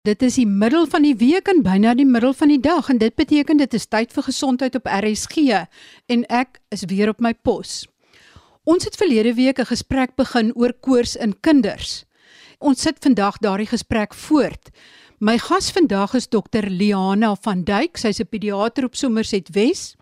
Dit is die middel van die week en byna die middel van die dag en dit beteken dit is tyd vir gesondheid op RSG en ek is weer op my pos. Ons het verlede week 'n gesprek begin oor koors in kinders. Ons sit vandag daardie gesprek voort. My gas vandag is dokter Liana van Duyk, sy's 'n pediater op Somerset Wes.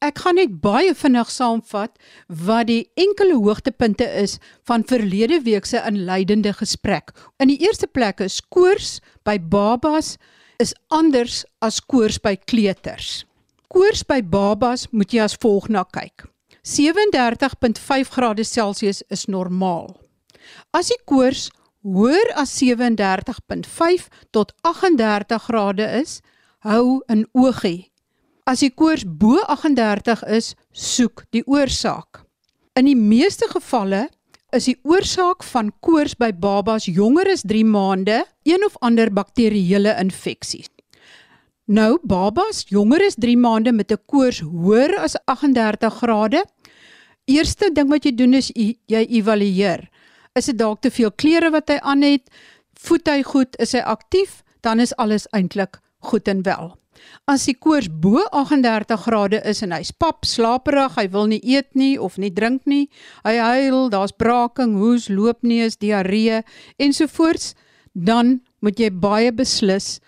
Ek gaan net baie vinnig saamvat wat die enkele hoogtepunte is van verlede week se inleidende gesprek. In die eerste plek is koors by babas is anders as koors by kleuters. Koors by babas moet jy as volg na kyk. 37.5 grade Celsius is normaal. As die koors hoër as 37.5 tot 38 grade is, hou in oogie As die koors bo 38 is, soek die oorsaak. In die meeste gevalle is die oorsaak van koors by babas jonger as 3 maande een of ander bakterieële infeksie. Nou babas jonger as 3 maande met 'n koors hoër as 38 grade. Eerste ding wat jy doen is jy evalueer. Is dit dalk te veel klere wat hy aan het? Voet hy goed? Is hy aktief? Dan is alles eintlik goed en wel. As die koors bo 38 grade is en hy's pap, slaperig, hy wil nie eet nie of nie drink nie, hy huil, daar's braaking, hoes, loopneus, diarree ensovoorts, dan moet jy baie beslis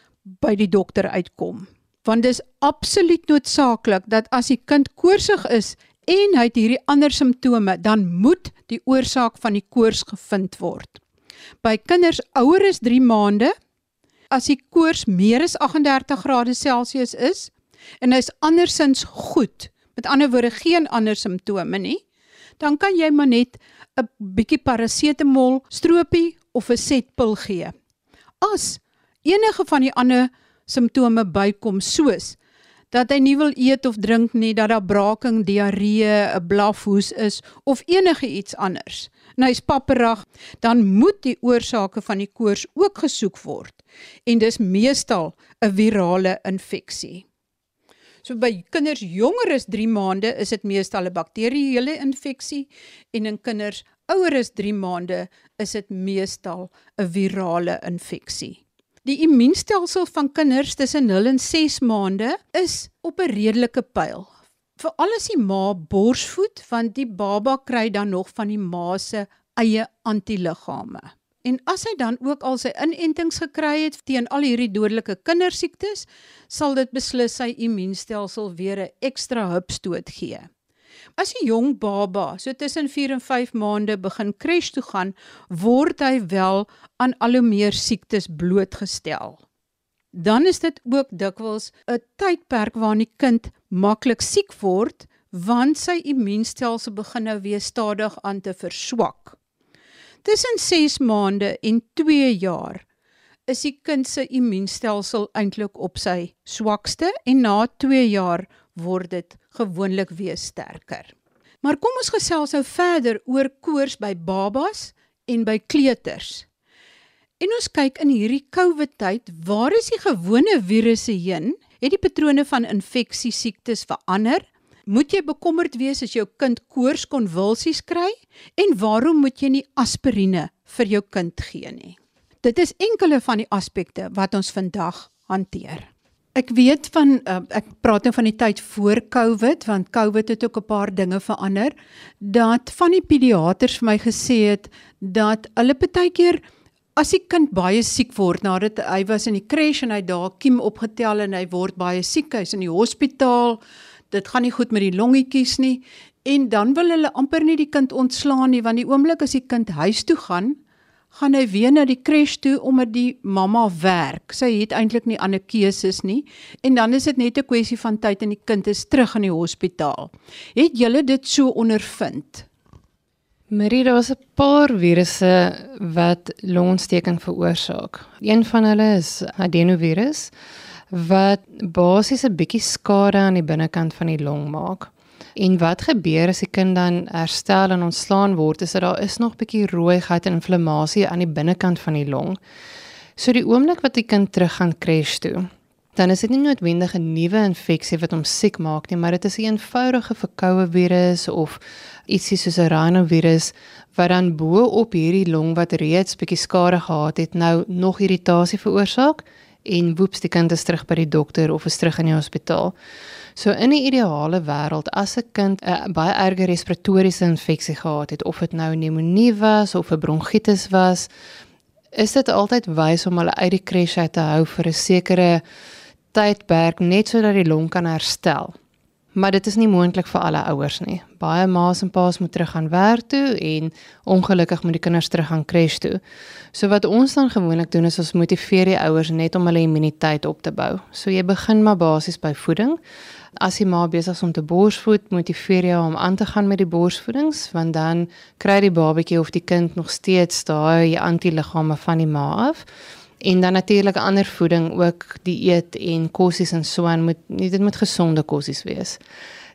by die dokter uitkom. Want dis absoluut noodsaaklik dat as die kind koorsig is en hy het hierdie ander simptome, dan moet die oorsaak van die koors gevind word. By kinders ouer as 3 maande as die koors meer as 38 grade Celsius is en hy's andersins goed, met ander woorde geen ander simptome nie, dan kan jy maar net 'n bietjie parasetamol stroopie of 'n setpil gee. As enige van die ander simptome bykom soos dat hy nie wil eet of drink nie, dat daar braaking, diarree, 'n blafhoes is of enige iets anders. En hy's papperig, dan moet die oorsake van die koors ook gesoek word en dis meestal 'n virale infeksie. So by kinders jonger as 3 maande is dit meestal 'n bakterieële infeksie en in kinders ouer as 3 maande is dit meestal 'n virale infeksie. Die immuunstelsel van kinders tussen 0 en 6 maande is op 'n redelike pyl. Veral as die ma borsvoed, want die baba kry dan nog van die ma se eie antiliggame. En as hy dan ook al sy inentings gekry het teen al hierdie dodelike kindersiektes, sal dit beslis sy immuunstelsel weer 'n ekstra hupstoot gee. As 'n jong baba so tussen 4 en 5 maande begin kres toe gaan, word hy wel aan al hoe meer siektes blootgestel. Dan is dit ook dikwels 'n tydperk waarin die kind maklik siek word want sy immuunstelsel begin nou weer stadig aan te verswak. Tussen 6 maande en 2 jaar is die kind se immuunstelsel eintlik op sy swakste en na 2 jaar word dit gewoonlik weer sterker. Maar kom ons gesels nou verder oor koors by babas en by kleuters. En ons kyk in hierdie COVID tyd, waar is die gewone virusse heen? Het die patrone van infeksie siektes verander? Moet jy bekommerd wees as jou kind koorskonvulsies kry en waarom moet jy nie aspirine vir jou kind gee nie? Dit is enkele van die aspekte wat ons vandag hanteer. Ek weet van uh, ek praat nou van die tyd voor Covid want Covid het ook 'n paar dinge verander dat van die pediaters vir my gesê het dat hulle baie keer as die kind baie siek word nadat hy was in die crash en hy daar kiem opgetel en hy word baie siek hy's in die hospitaal dit gaan nie goed met die longetjies nie en dan wil hulle amper nie die kind ontslaan nie want die oomblik as die kind huis toe gaan gaan hy weer na die crash toe omdat die mamma werk. Sy het eintlik nie ander keuses nie en dan is dit net 'n kwessie van tyd en die kind is terug in die hospitaal. Het julle dit so ondervind? Marie, daar was 'n paar virusse wat longontsteking veroorsaak. Een van hulle is adenovirus wat basies 'n bietjie skade aan die binnekant van die long maak. En wat gebeur as die kind dan herstel en ontslaan word, is dat daar is nog bietjie rooiheid en inflammasie aan die binnekant van die long. So die oomblik wat die kind terug gaan crash toe, dan is dit nie noodwendig 'n nuwe infeksie wat hom siek maak nie, maar dit is 'n eenvoudige verkoue virus of ietsie soos 'n rhinovirus wat dan bo op hierdie long wat reeds bietjie skade gehad het, nou nog irritasie veroorsaak en woeps die kind is terug by die dokter of is terug in die hospitaal. So in 'n ideale wêreld as 'n kind 'n baie erge respiratoriese infeksie gehad het of dit nou pneumonie was of 'n bronkietis was, is dit altyd wys om hulle uit die kresh uit te hou vir 'n sekere tydperk net sodat die long kan herstel. Maar dit is nie moontlik vir alle ouers nie. Baie ma's en pa's moet terug gaan werk toe en ongelukkig moet die kinders terug gaan kresh toe. So wat ons dan gewoonlik doen is ons motiveer die ouers net om hulle immuniteit op te bou. So jy begin maar basies by voeding. As jy maar besig is om te borsvoed, motiveer jy hom aan te gaan met die borsvoedings want dan kry die babatjie of die kind nog steeds daai antiliggame van die ma af. En dan natuurlik ander voeding ook dieet en kossies en so aan moet dit moet gesonde kossies wees.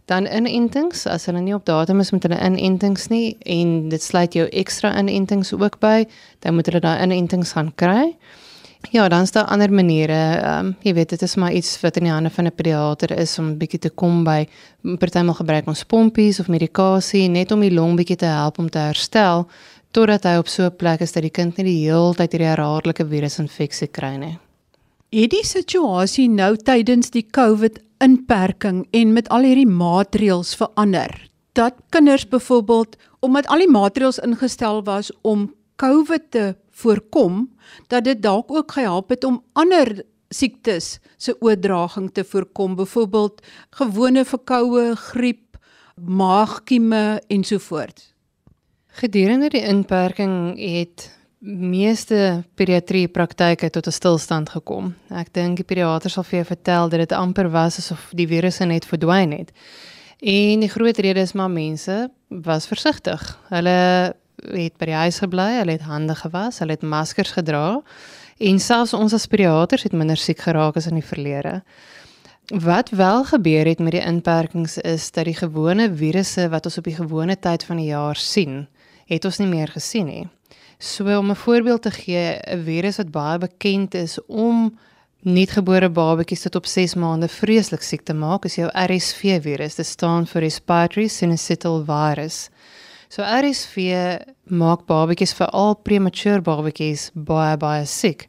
Dan inentings, as hulle nie op datum is met hulle inentings nie en dit sluit jou ekstra inentings ook by, dan moet hulle daai inentings gaan kry. Ja, dan is daar ander maniere. Ehm um, jy weet dit is maar iets wat in die hande van 'n pediater is om bietjie te kom by partymal gebruik ons pompies of medikasie net om die long bietjie te help om te herstel totdat hy op so 'n plek is dat die kind nie die hele tyd hierdie herhaaldelike virusinfeksie kry nie. Het die situasie nou tydens die COVID inperking en met al hierdie maatreëls verander? Dat kinders byvoorbeeld omdat al die maatreëls ingestel was om COVID te voorkom, dat dit dalk ook gehelp het om ander siektes se oordraging te voorkom, byvoorbeeld gewone verkoue, griep, maagkieme ensovoorts. Gedurende die inperking het meeste pediatrie praktyke tot 'n stilstand gekom. Ek dink die pediaters sal vir jou vertel dat dit amper was asof die virusse net verdwyn het. En die groot rede is maar mense was versigtig. Hulle het by die huis gebly, hulle het hande gewas, hulle het maskers gedra en selfs ons as pediaters het minder siek geraak as in die verlede. Wat wel gebeur het met die inperkings is dat die gewone virusse wat ons op die gewone tyd van die jaar sien, het ons nie meer gesien nie. So om 'n voorbeeld te gee, 'n virus wat baie bekend is om nuutgebore babatjies tot op 6 maande vreeslik siek te maak, is jou RSV virus. Dit staan vir Respiratory Syncytial Virus. So RSV maak babatjies veral premature babatjies baie baie siek.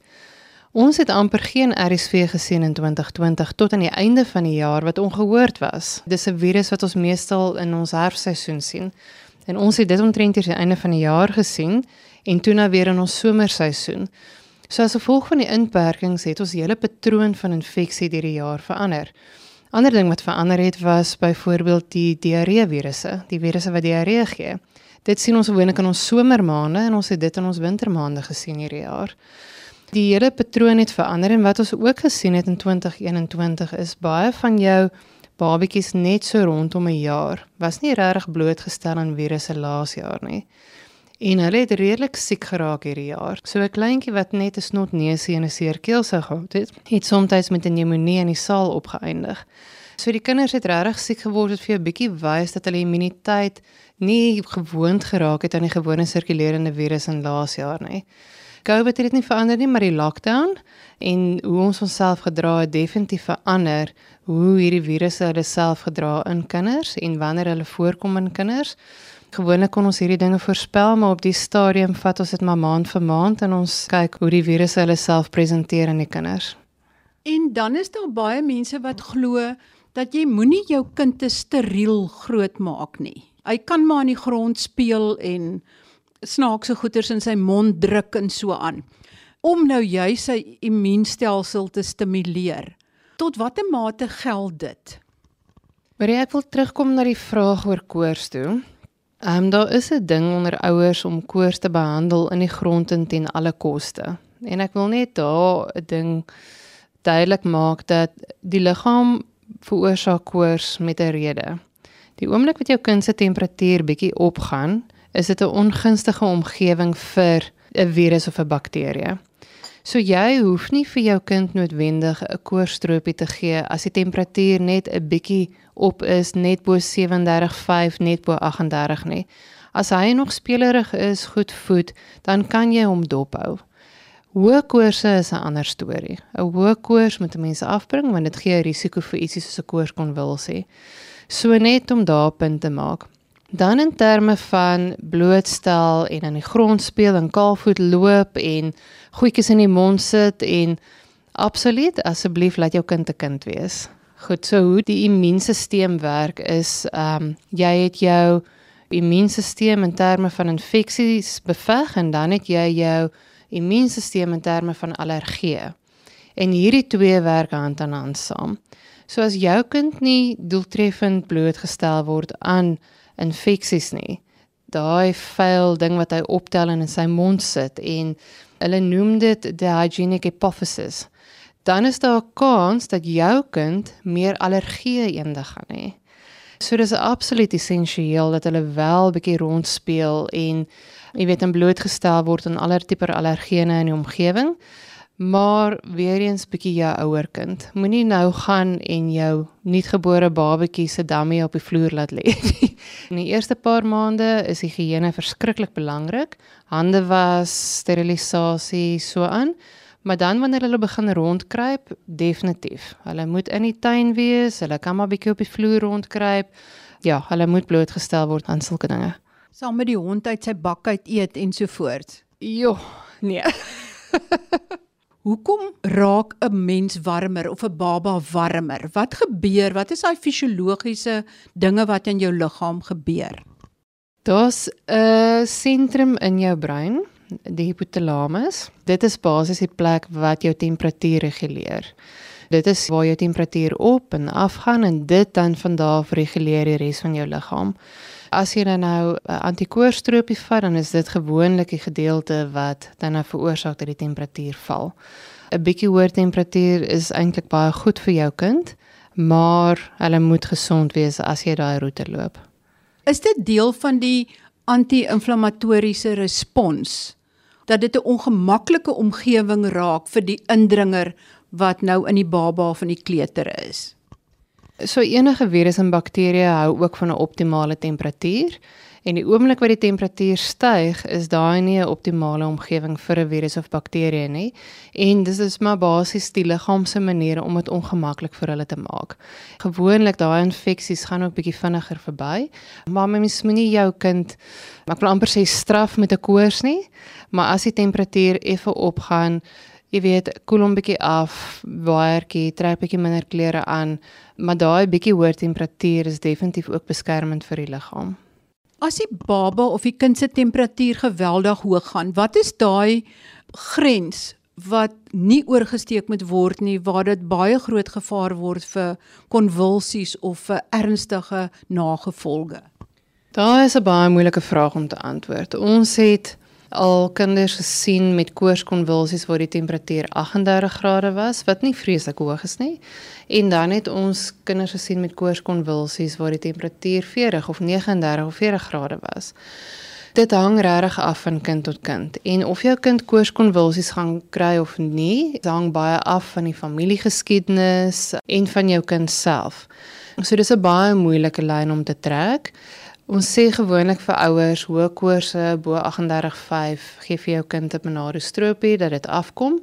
Ons het amper geen RSV gesien in 2020 tot aan die einde van die jaar wat ongehoord was. Dis 'n virus wat ons meestal in ons herfseisoen sien. En ons het dit omtrent hier aan die einde van die jaar gesien en toe nou weer in ons somerseisoen. So as gevolg van die inperkings het ons hele patroon van infeksie deur die jaar verander. Ander ding wat verander het was byvoorbeeld die diarree virusse, die virusse wat diarree gee. Dit sien ons gewoonlik in ons somermaande en ons het dit in ons wintermaande gesien hierdie jaar. Die hele patroon het verander en wat ons ook gesien het in 2021 is baie van jou babetjies net so rondom 'n jaar was nie regtig blootgestel aan virusse laas jaar nie. En hulle het redelik siek geraak hierdie jaar. So 'n kleintjie wat net 'n snotneusie en 'n seer keelsig gehad het, het soms met 'n pneumonie in die saal opgeëindig. So die kinders het regtig siek geword het vir 'n bietjie wys dat hulle immuniteit nie gewoond geraak het aan die gewone sirkulerende virus in laas jaar nie. COVID het dit nie verander nie, maar die lockdown en hoe ons onsself gedra het definitief verander hoe hierdie virusse hulle self gedra in kinders en wanneer hulle voorkom in kinders. Gewoonlik kon ons hierdie dinge voorspel, maar op die stadium vat ons dit maar maand vir maand en ons kyk hoe die virusse hulle self presenteer aan die kinders. En dan is daar baie mense wat glo dat jy moenie jou kind te steriel grootmaak nie. Hy kan maar aan die grond speel en snaakse goeters in sy mond druk en so aan om nou jy sy immuunstelsel te stimuleer. Tot watter mate geld dit? Maar ek wil terugkom na die vraag oor koors toe. Ehm um, daar is 'n ding onder ouers om koors te behandel in die grond en ten alle koste. En ek wil net daar 'n ding duidelik maak dat die liggaam veroorsaak koors met 'n rede. Die oomblik wat jou kind se temperatuur bietjie opgaan, is dit 'n ongunstige omgewing vir 'n virus of 'n bakterie. So jy hoef nie vir jou kind noodwendig 'n koorstroopie te gee as die temperatuur net 'n bietjie op is net bo 37.5 net bo 38 nie. As hy nog spelerig is, goed voed, dan kan jy hom dophou. Hoë koorse is 'n ander storie. 'n Hoë koors moet mense afbring want dit gee 'n risiko vir ietsie soos 'n koorskonvulsie. So net om daar punt te maak. Dan in terme van blootstel en aan die grond speel en kaalvoet loop en goedjies in die mond sit en absoluut asseblief laat jou kind 'n kind wees. Goed, so hoe die immuunstelsel werk is ehm um, jy het jou immuunstelsel in terme van infeksies beveg en dan het jy jou immuunstelsel in terme van allergie. En hierdie twee werk hand aan hand saam. So as jou kind nie doeltreffend blootgestel word aan infeksies nie, daai vuil ding wat hy optel en in sy mond sit en hulle noem dit the hygienic hypothesis, dan is daar 'n kans dat jou kind meer allergie eendag gaan hê. So dis absoluut essensieel dat hulle wel 'n bietjie rondspeel en jy weet en blootgestel word aan aller tipe allergene in die omgewing. Maar weer eens bietjie jou ouer kind. Moenie nou gaan en jou nuutgebore babatjie se dammie op die vloer laat lê nie. In die eerste paar maande is higiëne verskriklik belangrik. Hande was, sterilisasie, so aan. Maar dan wanneer hulle begin rondkruip, definitief. Hulle moet in die tuin wees, hulle kan maar bietjie op die vloer rondkruip. Ja, hulle moet blootgestel word aan sulke dinge. Saam met die hond uit sy bak uit eet en so voort. Jo, nee. Hoekom raak 'n mens warmer of 'n baba warmer? Wat gebeur? Wat is daai fisiologiese dinge wat in jou liggaam gebeur? Daar's 'n sentrum in jou brein, die hypothalamus. Dit is basies die plek wat jou temperatuur reguleer. Dit is waar jou temperatuur op en af gaan en dit dan van daar af reguleer die res van jou liggaam. As jy dan nou 'n antikoorstroopie vat, dan is dit gewoonlik die gedeelte wat dan nou veroorsaak dat die temperatuur val. 'n Bietjie hoër temperatuur is eintlik baie goed vir jou kind, maar hulle moet gesond wees as jy daai roete loop. Is dit deel van die anti-inflammatoriese respons dat dit 'n ongemaklike omgewing raak vir die indringer wat nou in die baba in die kleuter is? So enige virus en bakterieë hou ook van 'n optimale temperatuur en die oomblik wat die temperatuur styg, is daai nie 'n optimale omgewing vir 'n virus of bakterie nie. En dis is maar basies die liggaam se maniere om dit ongemaklik vir hulle te maak. Gewoonlik daai infeksies gaan ook bietjie vinniger verby, maar mens moenie jou kind ek wil amper sê straf met 'n koors nie, maar as die temperatuur effe opgaan, jy weet, koel hom bietjie af, waaiertjie, trek bietjie minder klere aan, maar daai bietjie hoër temperatuur is definitief ook beskermend vir die liggaam. As die baba of die kind se temperatuur geweldig hoog gaan, wat is daai grens wat nie oorgesteek moet word nie waar dit baie groot gevaar word vir konvulsies of vir ernstige nagevolge? Daar is 'n baie moeilike vraag om te antwoord. Ons het al kinders gesien met koorskonvulsies waar die temperatuur 38 grade was, wat nie vreeslik hoog is nie. En dan het ons kinders gesien met koorskonvulsies waar die temperatuur 40 of 39 of 40 grade was. Dit hang regtig af van kind tot kind en of jou kind koorskonvulsies gaan kry of nie, hang baie af van die familiegeskiedenis en van jou kind self. So dis 'n baie moeilike lyn om te trek. Ons sê gewoonlik vir ouers hoë koorse bo 38.5 gee vir jou kind 'n Benadryl-stroopie dat dit afkom.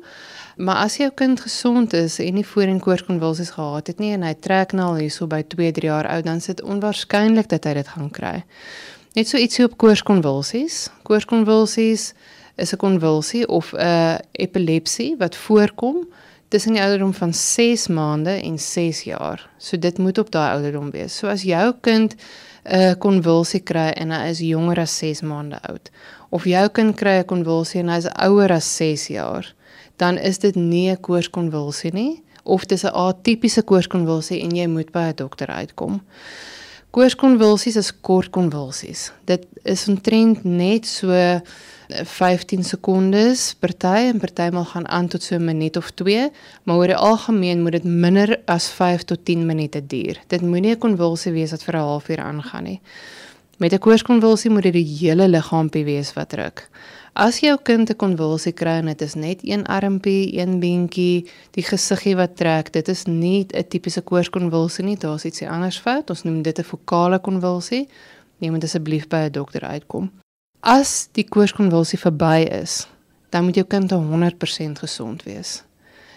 Maar as jou kind gesond is en nie voorheen koorskonvulsies gehad het nie en hy trek nou al hierso by 2-3 jaar oud, dan is dit onwaarskynlik dat hy dit gaan kry. Net so ietsie op koorskonvulsies. Koorskonvulsies is 'n konvulsie of 'n epilepsie wat voorkom tussen die ouderdom van 6 maande en 6 jaar. So dit moet op daai ouderdom wees. So as jou kind 'n konvulsie kry en hy is jonger as 6 maande oud of jou kind kry 'n konvulsie en hy is ouer as 6 jaar, dan is dit nie 'n koorskonvulsie nie of dis 'n atipiese koorskonvulsie en jy moet by 'n dokter uitkom. Koorskonvulsies is kort konvulsies. Dit is omtrent net so 15 sekondes party en partymal gaan aan tot so 'n minuut of 2, maar oor die algemeen moet dit minder as 5 tot 10 minute duur. Dit moenie 'n konvulsie wees wat vir 'n halfuur aangaan nie. Met 'n koorskonvulsie moet dit die hele liggaampie wees wat druk. As jou kind 'n konvulsie kry en dit is net een armpie, een beentjie, die gesiggie wat trek, dit is nie 'n tipiese koorskonvulsie nie, daar's iets anders fout. Ons noem dit 'n fokale konvulsie. Neem dit asseblief by 'n dokter uitkom. As die koorskonvulsie verby is, dan moet jou kind 100% gesond wees.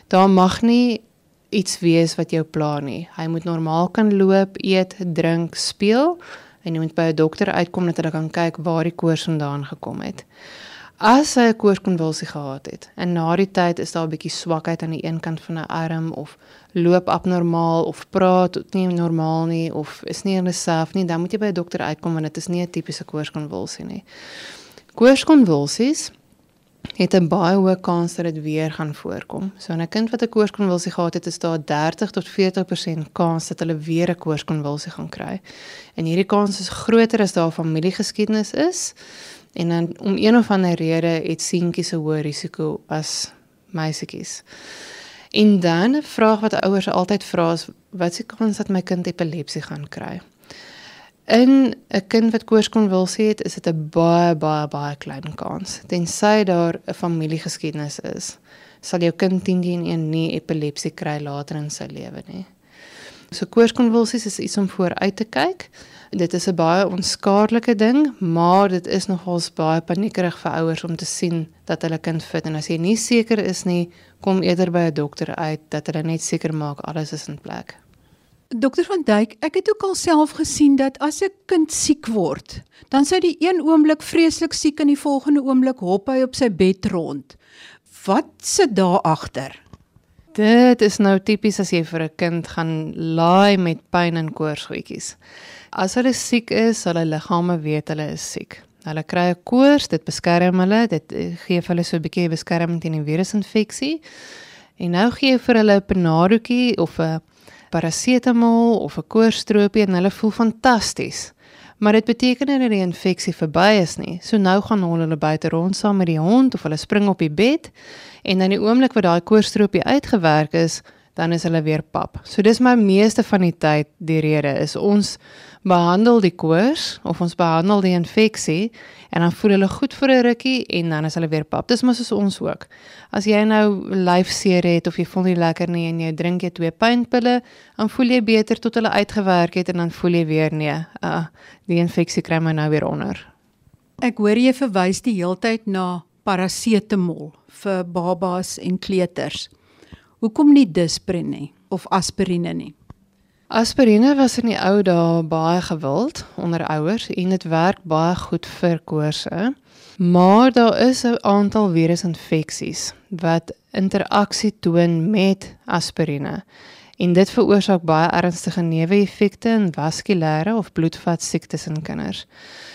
Daar mag nie iets wees wat jou pla nie. Hy moet normaal kan loop, eet, drink, speel en jy moet by 'n dokter uitkom dat hulle kan kyk waar die koors vandaan gekom het. As hy 'n koorskonvulsie gehad het en na die tyd is daar 'n bietjie swakheid aan die een kant van 'n arm of loop abnormaal of praat nie normaal nie of is nie in homself nie, dan moet jy by 'n dokter uitkom want dit is nie 'n tipiese koorskonvulsie nie. Koorskonvulsies het 'n baie hoë kans dat dit weer gaan voorkom. So 'n kind wat 'n koorskonvulsie gehad het, is daar 30 tot 40% kans dat hulle weer 'n koorskonvulsie gaan kry. En hierdie kans is groter as daar familiegeskiedenis is. En dan om een of ander rede het seentjies 'n hoër risiko as meisietjies. En dan 'n vraag wat ouers altyd vra is wat se kans dat my kind epilepsie gaan kry? In 'n kind wat koorskonvulsie het, is dit 'n baie baie baie klein kans. Tensy daar 'n familiegeskiedenis is, sal jou kind teen teen een nie epilepsie kry later in sy lewe nie. So koorskonvulsies is iets om vooruit te kyk. Dit is 'n baie onskaarlike ding, maar dit is nogals baie paniekerig vir ouers om te sien dat hulle kind fit en as jy nie seker is nie, kom eerder by 'n dokter uit dat hulle net seker maak alles is in plek. Dokter van Duyk, ek het ook alself gesien dat as 'n kind siek word, dan sy die een oomblik vreeslik siek en die volgende oomblik hop hy op sy bed rond. Wat sit daar agter? Dit is nou tipies as jy vir 'n kind gaan laai met pyn en koorsgoedjies. As hulle siek is, sal hulle liggame weet hulle is siek. Hulle kry 'n koors, dit beskerm hulle, dit eh, gee vir hulle so 'n bietjie beskerming teen 'n virusinfeksie. En nou gee jy vir hulle 'n Panadootjie of 'n parasetamol of 'n koorsstropie en hulle voel fantasties. Maar dit beteken nie dat die infeksie verby is nie. So nou gaan hulle buite rond saam met die hond of hulle spring op die bed en dan die oomblik wat daai koorsstropie uitgewerk is, dan is hulle weer pap. So dis my meeste van die tyd die rede is ons behandel die koors of ons behandel die infeksie en dan voel hulle goed vir 'n rukkie en dan is hulle weer pap. Dis mos soos ons ook. As jy nou lyfseer het of jy voel nie lekker nie en jy drink jy twee pynpille, dan voel jy beter tot hulle uitgewerk het en dan voel jy weer nee, uh, die infeksie kry my nou weer onder. Ek hoor jy verwys die heeltyd na parasetamol vir babas en kleuters. Hoekom nie Disprin nie of aspirine nie? Aspirine was in die ou dae baie gewild onder ouers en dit werk baie goed vir koorse. Maar daar is 'n aantal virusinfeksies wat interaksie toon met aspirine. En dit veroorsaak baie ernstige neeweffekte en vaskulêre of bloedvatsiektes in kinders.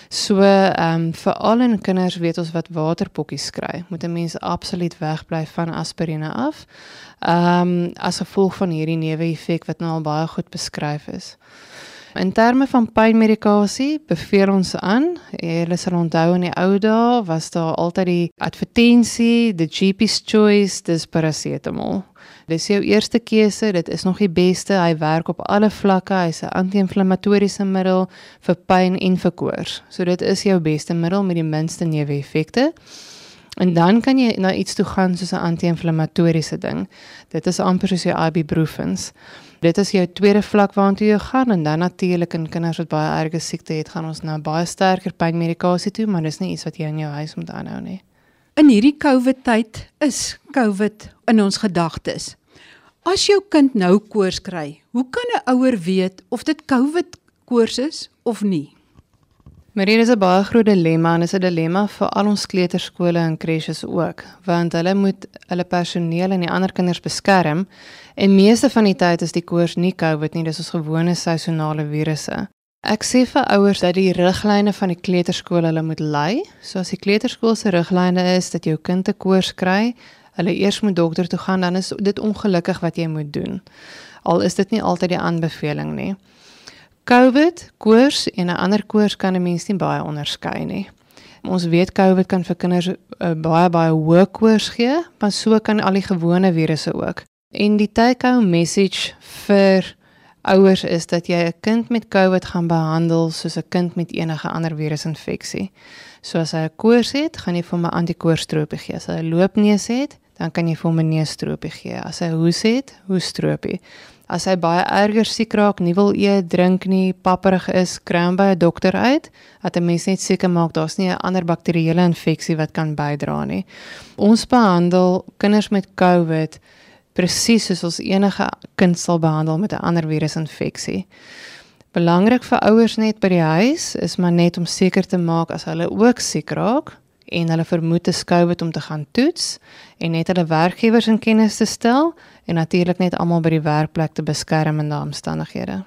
So, ehm um, veral in kinders weet ons wat waterpokkies kry. Moet 'n mens absoluut wegbly van aspirine af. Ehm um, as gevolg van hierdie neeweffek wat nou al baie goed beskryf is. In terme van pynmedikasie beveel ons aan. Julle sal onthou in die ou dae was daar altyd die advertensie, the GP's choice, dis parasetamol. Dis jou eerste keuse, dit is nog die beste. Hy werk op alle vlakke. Hy's 'n anti-inflammatoriese middel vir pyn en vir koors. So dit is jou beste middel met die minste neeweffekte. En dan kan jy na iets toe gaan soos 'n anti-inflammatoriese ding. Dit is amper soos jou ibuprofens. Dit is jou tweede vlak waartoe jy gaan en dan natuurlik in kinders wat baie erge siekte het, gaan ons na baie sterker pynmedikasie toe, maar dis nie iets wat jy in jou huis moet aanhou nie. In hierdie COVID tyd is COVID in ons gedagtes. As jou kind nou koors kry, hoe kan 'n ouer weet of dit COVID koors is of nie? Maar hier is 'n baie groot dilemma en dit is 'n dilemma vir al ons kleuterskole en crèches ook, want hulle moet hulle personeel en die ander kinders beskerm en meeste van die tyd is die koors nie COVID nie, dis ons gewone seisonale virusse. Ek sê vir ouers dat die riglyne van die kleuterskool hulle moet lei. So as die kleuterskool se riglyne is dat jou kind 'n koors kry, hulle eers moet dokter toe gaan, dan is dit ongelukkig wat jy moet doen. Al is dit nie altyd die aanbeveling nie. COVID, koors en 'n ander koors kan 'n mens nie baie onderskei nie. Ons weet COVID kan vir kinders uh, baie baie hoë koors gee, maar so kan al die gewone virusse ook. En die take-home message vir ouers is dat jy 'n kind met COVID gaan behandel soos 'n kind met enige ander virusinfeksie. So as hy 'n koors het, gaan jy vir hom 'n antikoorstropie gee. As hy 'n loopneus het, dan kan jy vir hom 'n neusstropie gee. As hy hoes het, hoesstropie. As hy baie erger siek raak, nie wil eet, drink nie, papperig is, kry hom by 'n dokter uit, dat 'n mens net seker maak daar's nie 'n ander bakterieële infeksie wat kan bydra nie. Ons behandel kinders met COVID presies soos ons enige kind sal behandel met 'n ander virusinfeksie. Belangrik vir ouers net by die huis is maar net om seker te maak as hulle ook siek raak en hulle vermoed te COVID om te gaan toets en net hulle werkgewers in kennis te stel en natuurlik net almal by die werkplek te beskerm in daardie omstandighede.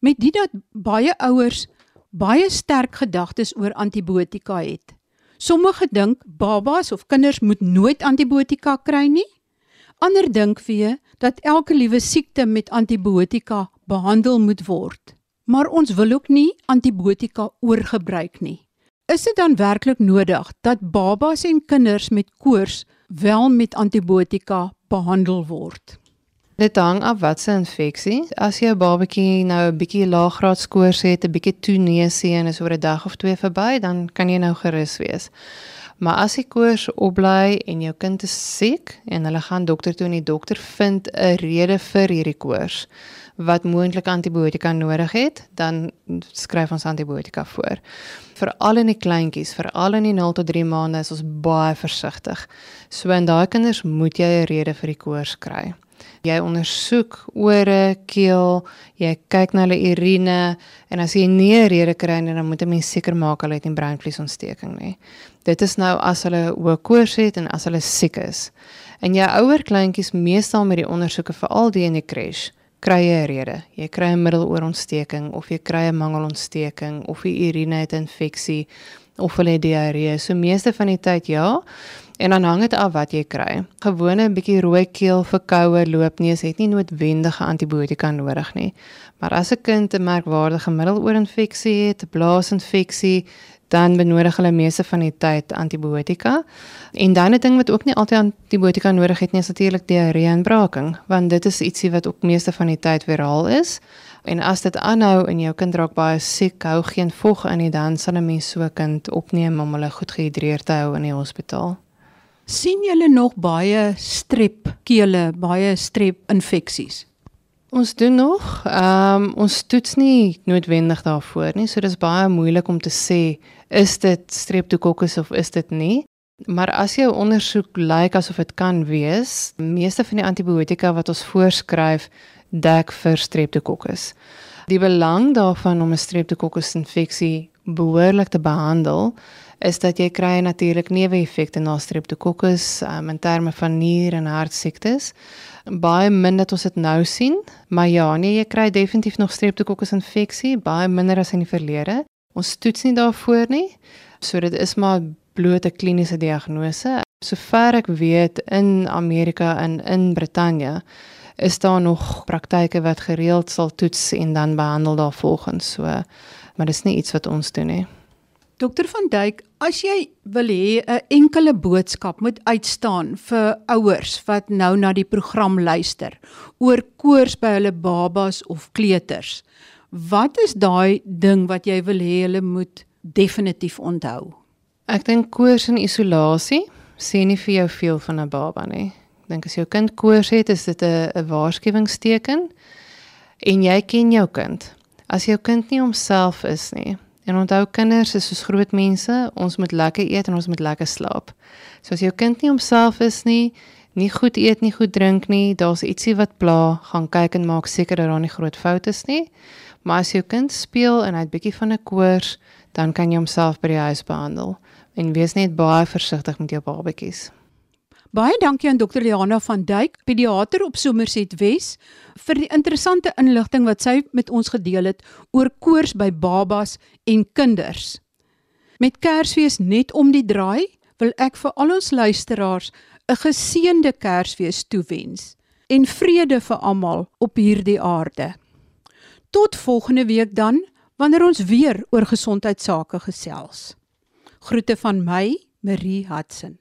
Met dit dat baie ouers baie sterk gedagtes oor antibiotika het. Sommige dink babas of kinders moet nooit antibiotika kry nie. Ander dink weer dat elke liewe siekte met antibiotika behandel moet word. Maar ons wil ook nie antibiotika oorgebruik nie. Is dit dan werklik nodig dat babas en kinders met koors wel met antibiotika behandel word? Dit hang af wat se infeksie. As jou babatjie nou 'n bietjie laaggraad koors het, 'n bietjie toenesie en is oor 'n dag of twee verby, dan kan jy nou gerus wees. Maar as die koors opbly en jou kind is siek en hulle gaan dokter toe en die dokter vind 'n rede vir hierdie koors wat moontlik antibiotika nodig het, dan skryf ons antibiotika voor. Veral in die kleintjies, veral in die 0 tot 3 maande is ons baie versigtig. So in daai kinders moet jy 'n rede vir die koors kry. Jy ondersoek ore, keel, jy kyk na hulle urine en as jy nie 'n rede kry nie, dan moet 'n mens seker maak hulle het nie breinvliesontsteking nie. Dit is nou as hulle hoë koors het en as hulle siek is. En jou ouer kleintjies meestal met die ondersoeke veral die in die crash kry 'n rede. Jy kry 'n middeloorontsteking of jy kry 'n mangelontsteking of jy urine het infeksie of hulle diarree. So meeste van die tyd ja. En dan hang dit af wat jy kry. Gewone 'n bietjie rooi keel, verkoue, loopneus het nie noodwendige antibiotika nodig nie. Maar as 'n kind 'n merkwaardige middeloorinfeksie het, 'n blaasinfeksie, dan benodig hulle meeste van die tyd antibiotika. En dan 'n ding wat ook nie altyd antibiotika nodig het nie, is natuurlik diarree en braaking, want dit is ietsie wat ook meeste van die tyd viraal is. En as dit aanhou en jou kind raak baie siek, hou geen vog in nie, dan sal 'n mens so 'n kind opneem om hulle goed gehidreerd te hou in die hospitaal. sien julle nog baie strep kele, baie strep infeksies? Ons doen nog. Ehm um, ons toets nie noodwendig daarvoor nie, so dis baie moeilik om te sê is dit streptokokkус of is dit nie. Maar as jou ondersoek lyk asof dit kan wees, meeste van die antibiotika wat ons voorskryf dek vir streptokokkus. Die belang daarvan om 'n streptokokkus infeksie behoorlik te behandel is dat jy kry natuurlik neeweffekte na streptokokkus um, in terme van nier en hartsiektes. Baie min dat ons dit nou sien, maar ja, nee, jy kry definitief nog streptokokkus infeksie, baie minder as in die verlede. Ons toets nie daarvoor nie. So dit is maar bloot 'n kliniese diagnose. Sover ek weet in Amerika en in Brittanje is daar nog praktyke wat gereeld sal toets en dan behandel daarvolgens. So maar dis nie iets wat ons doen nie. Dokter van Duyk, as jy wil hê 'n enkele boodskap moet uitstaan vir ouers wat nou na die program luister oor koors by hulle babas of kleuters. Wat is daai ding wat jy wil hê hulle moet definitief onthou? Ek dink koors en isolasie sê nie vir jou veel van 'n baba nie. Ek dink as jou kind koors het, is dit 'n waarskuwingsteken en jy ken jou kind. As jou kind nie homself is nie. En onthou kinders is soos groot mense, ons moet lekker eet en ons moet lekker slaap. So as jou kind nie homself is nie, nie goed eet nie, goed drink nie, daar's ietsie wat pla, gaan kyk en maak seker dat daar nie groot foute is nie. Maar as jou kind speel en hy het bietjie van 'n koors, dan kan jy homself by die huis behandel en wees net baie versigtig met jou babatjies. Baie dankie aan Dr. Liana van Duyk, pediater op Somerset Wes, vir die interessante inligting wat sy met ons gedeel het oor koors by babas en kinders. Met Kersfees net om die draai, wil ek vir al ons luisteraars 'n geseënde Kersfees toewens en vrede vir almal op hierdie aarde. Tot volgende week dan wanneer ons weer oor gesondheidsake gesels. Groete van my, Marie Hudson.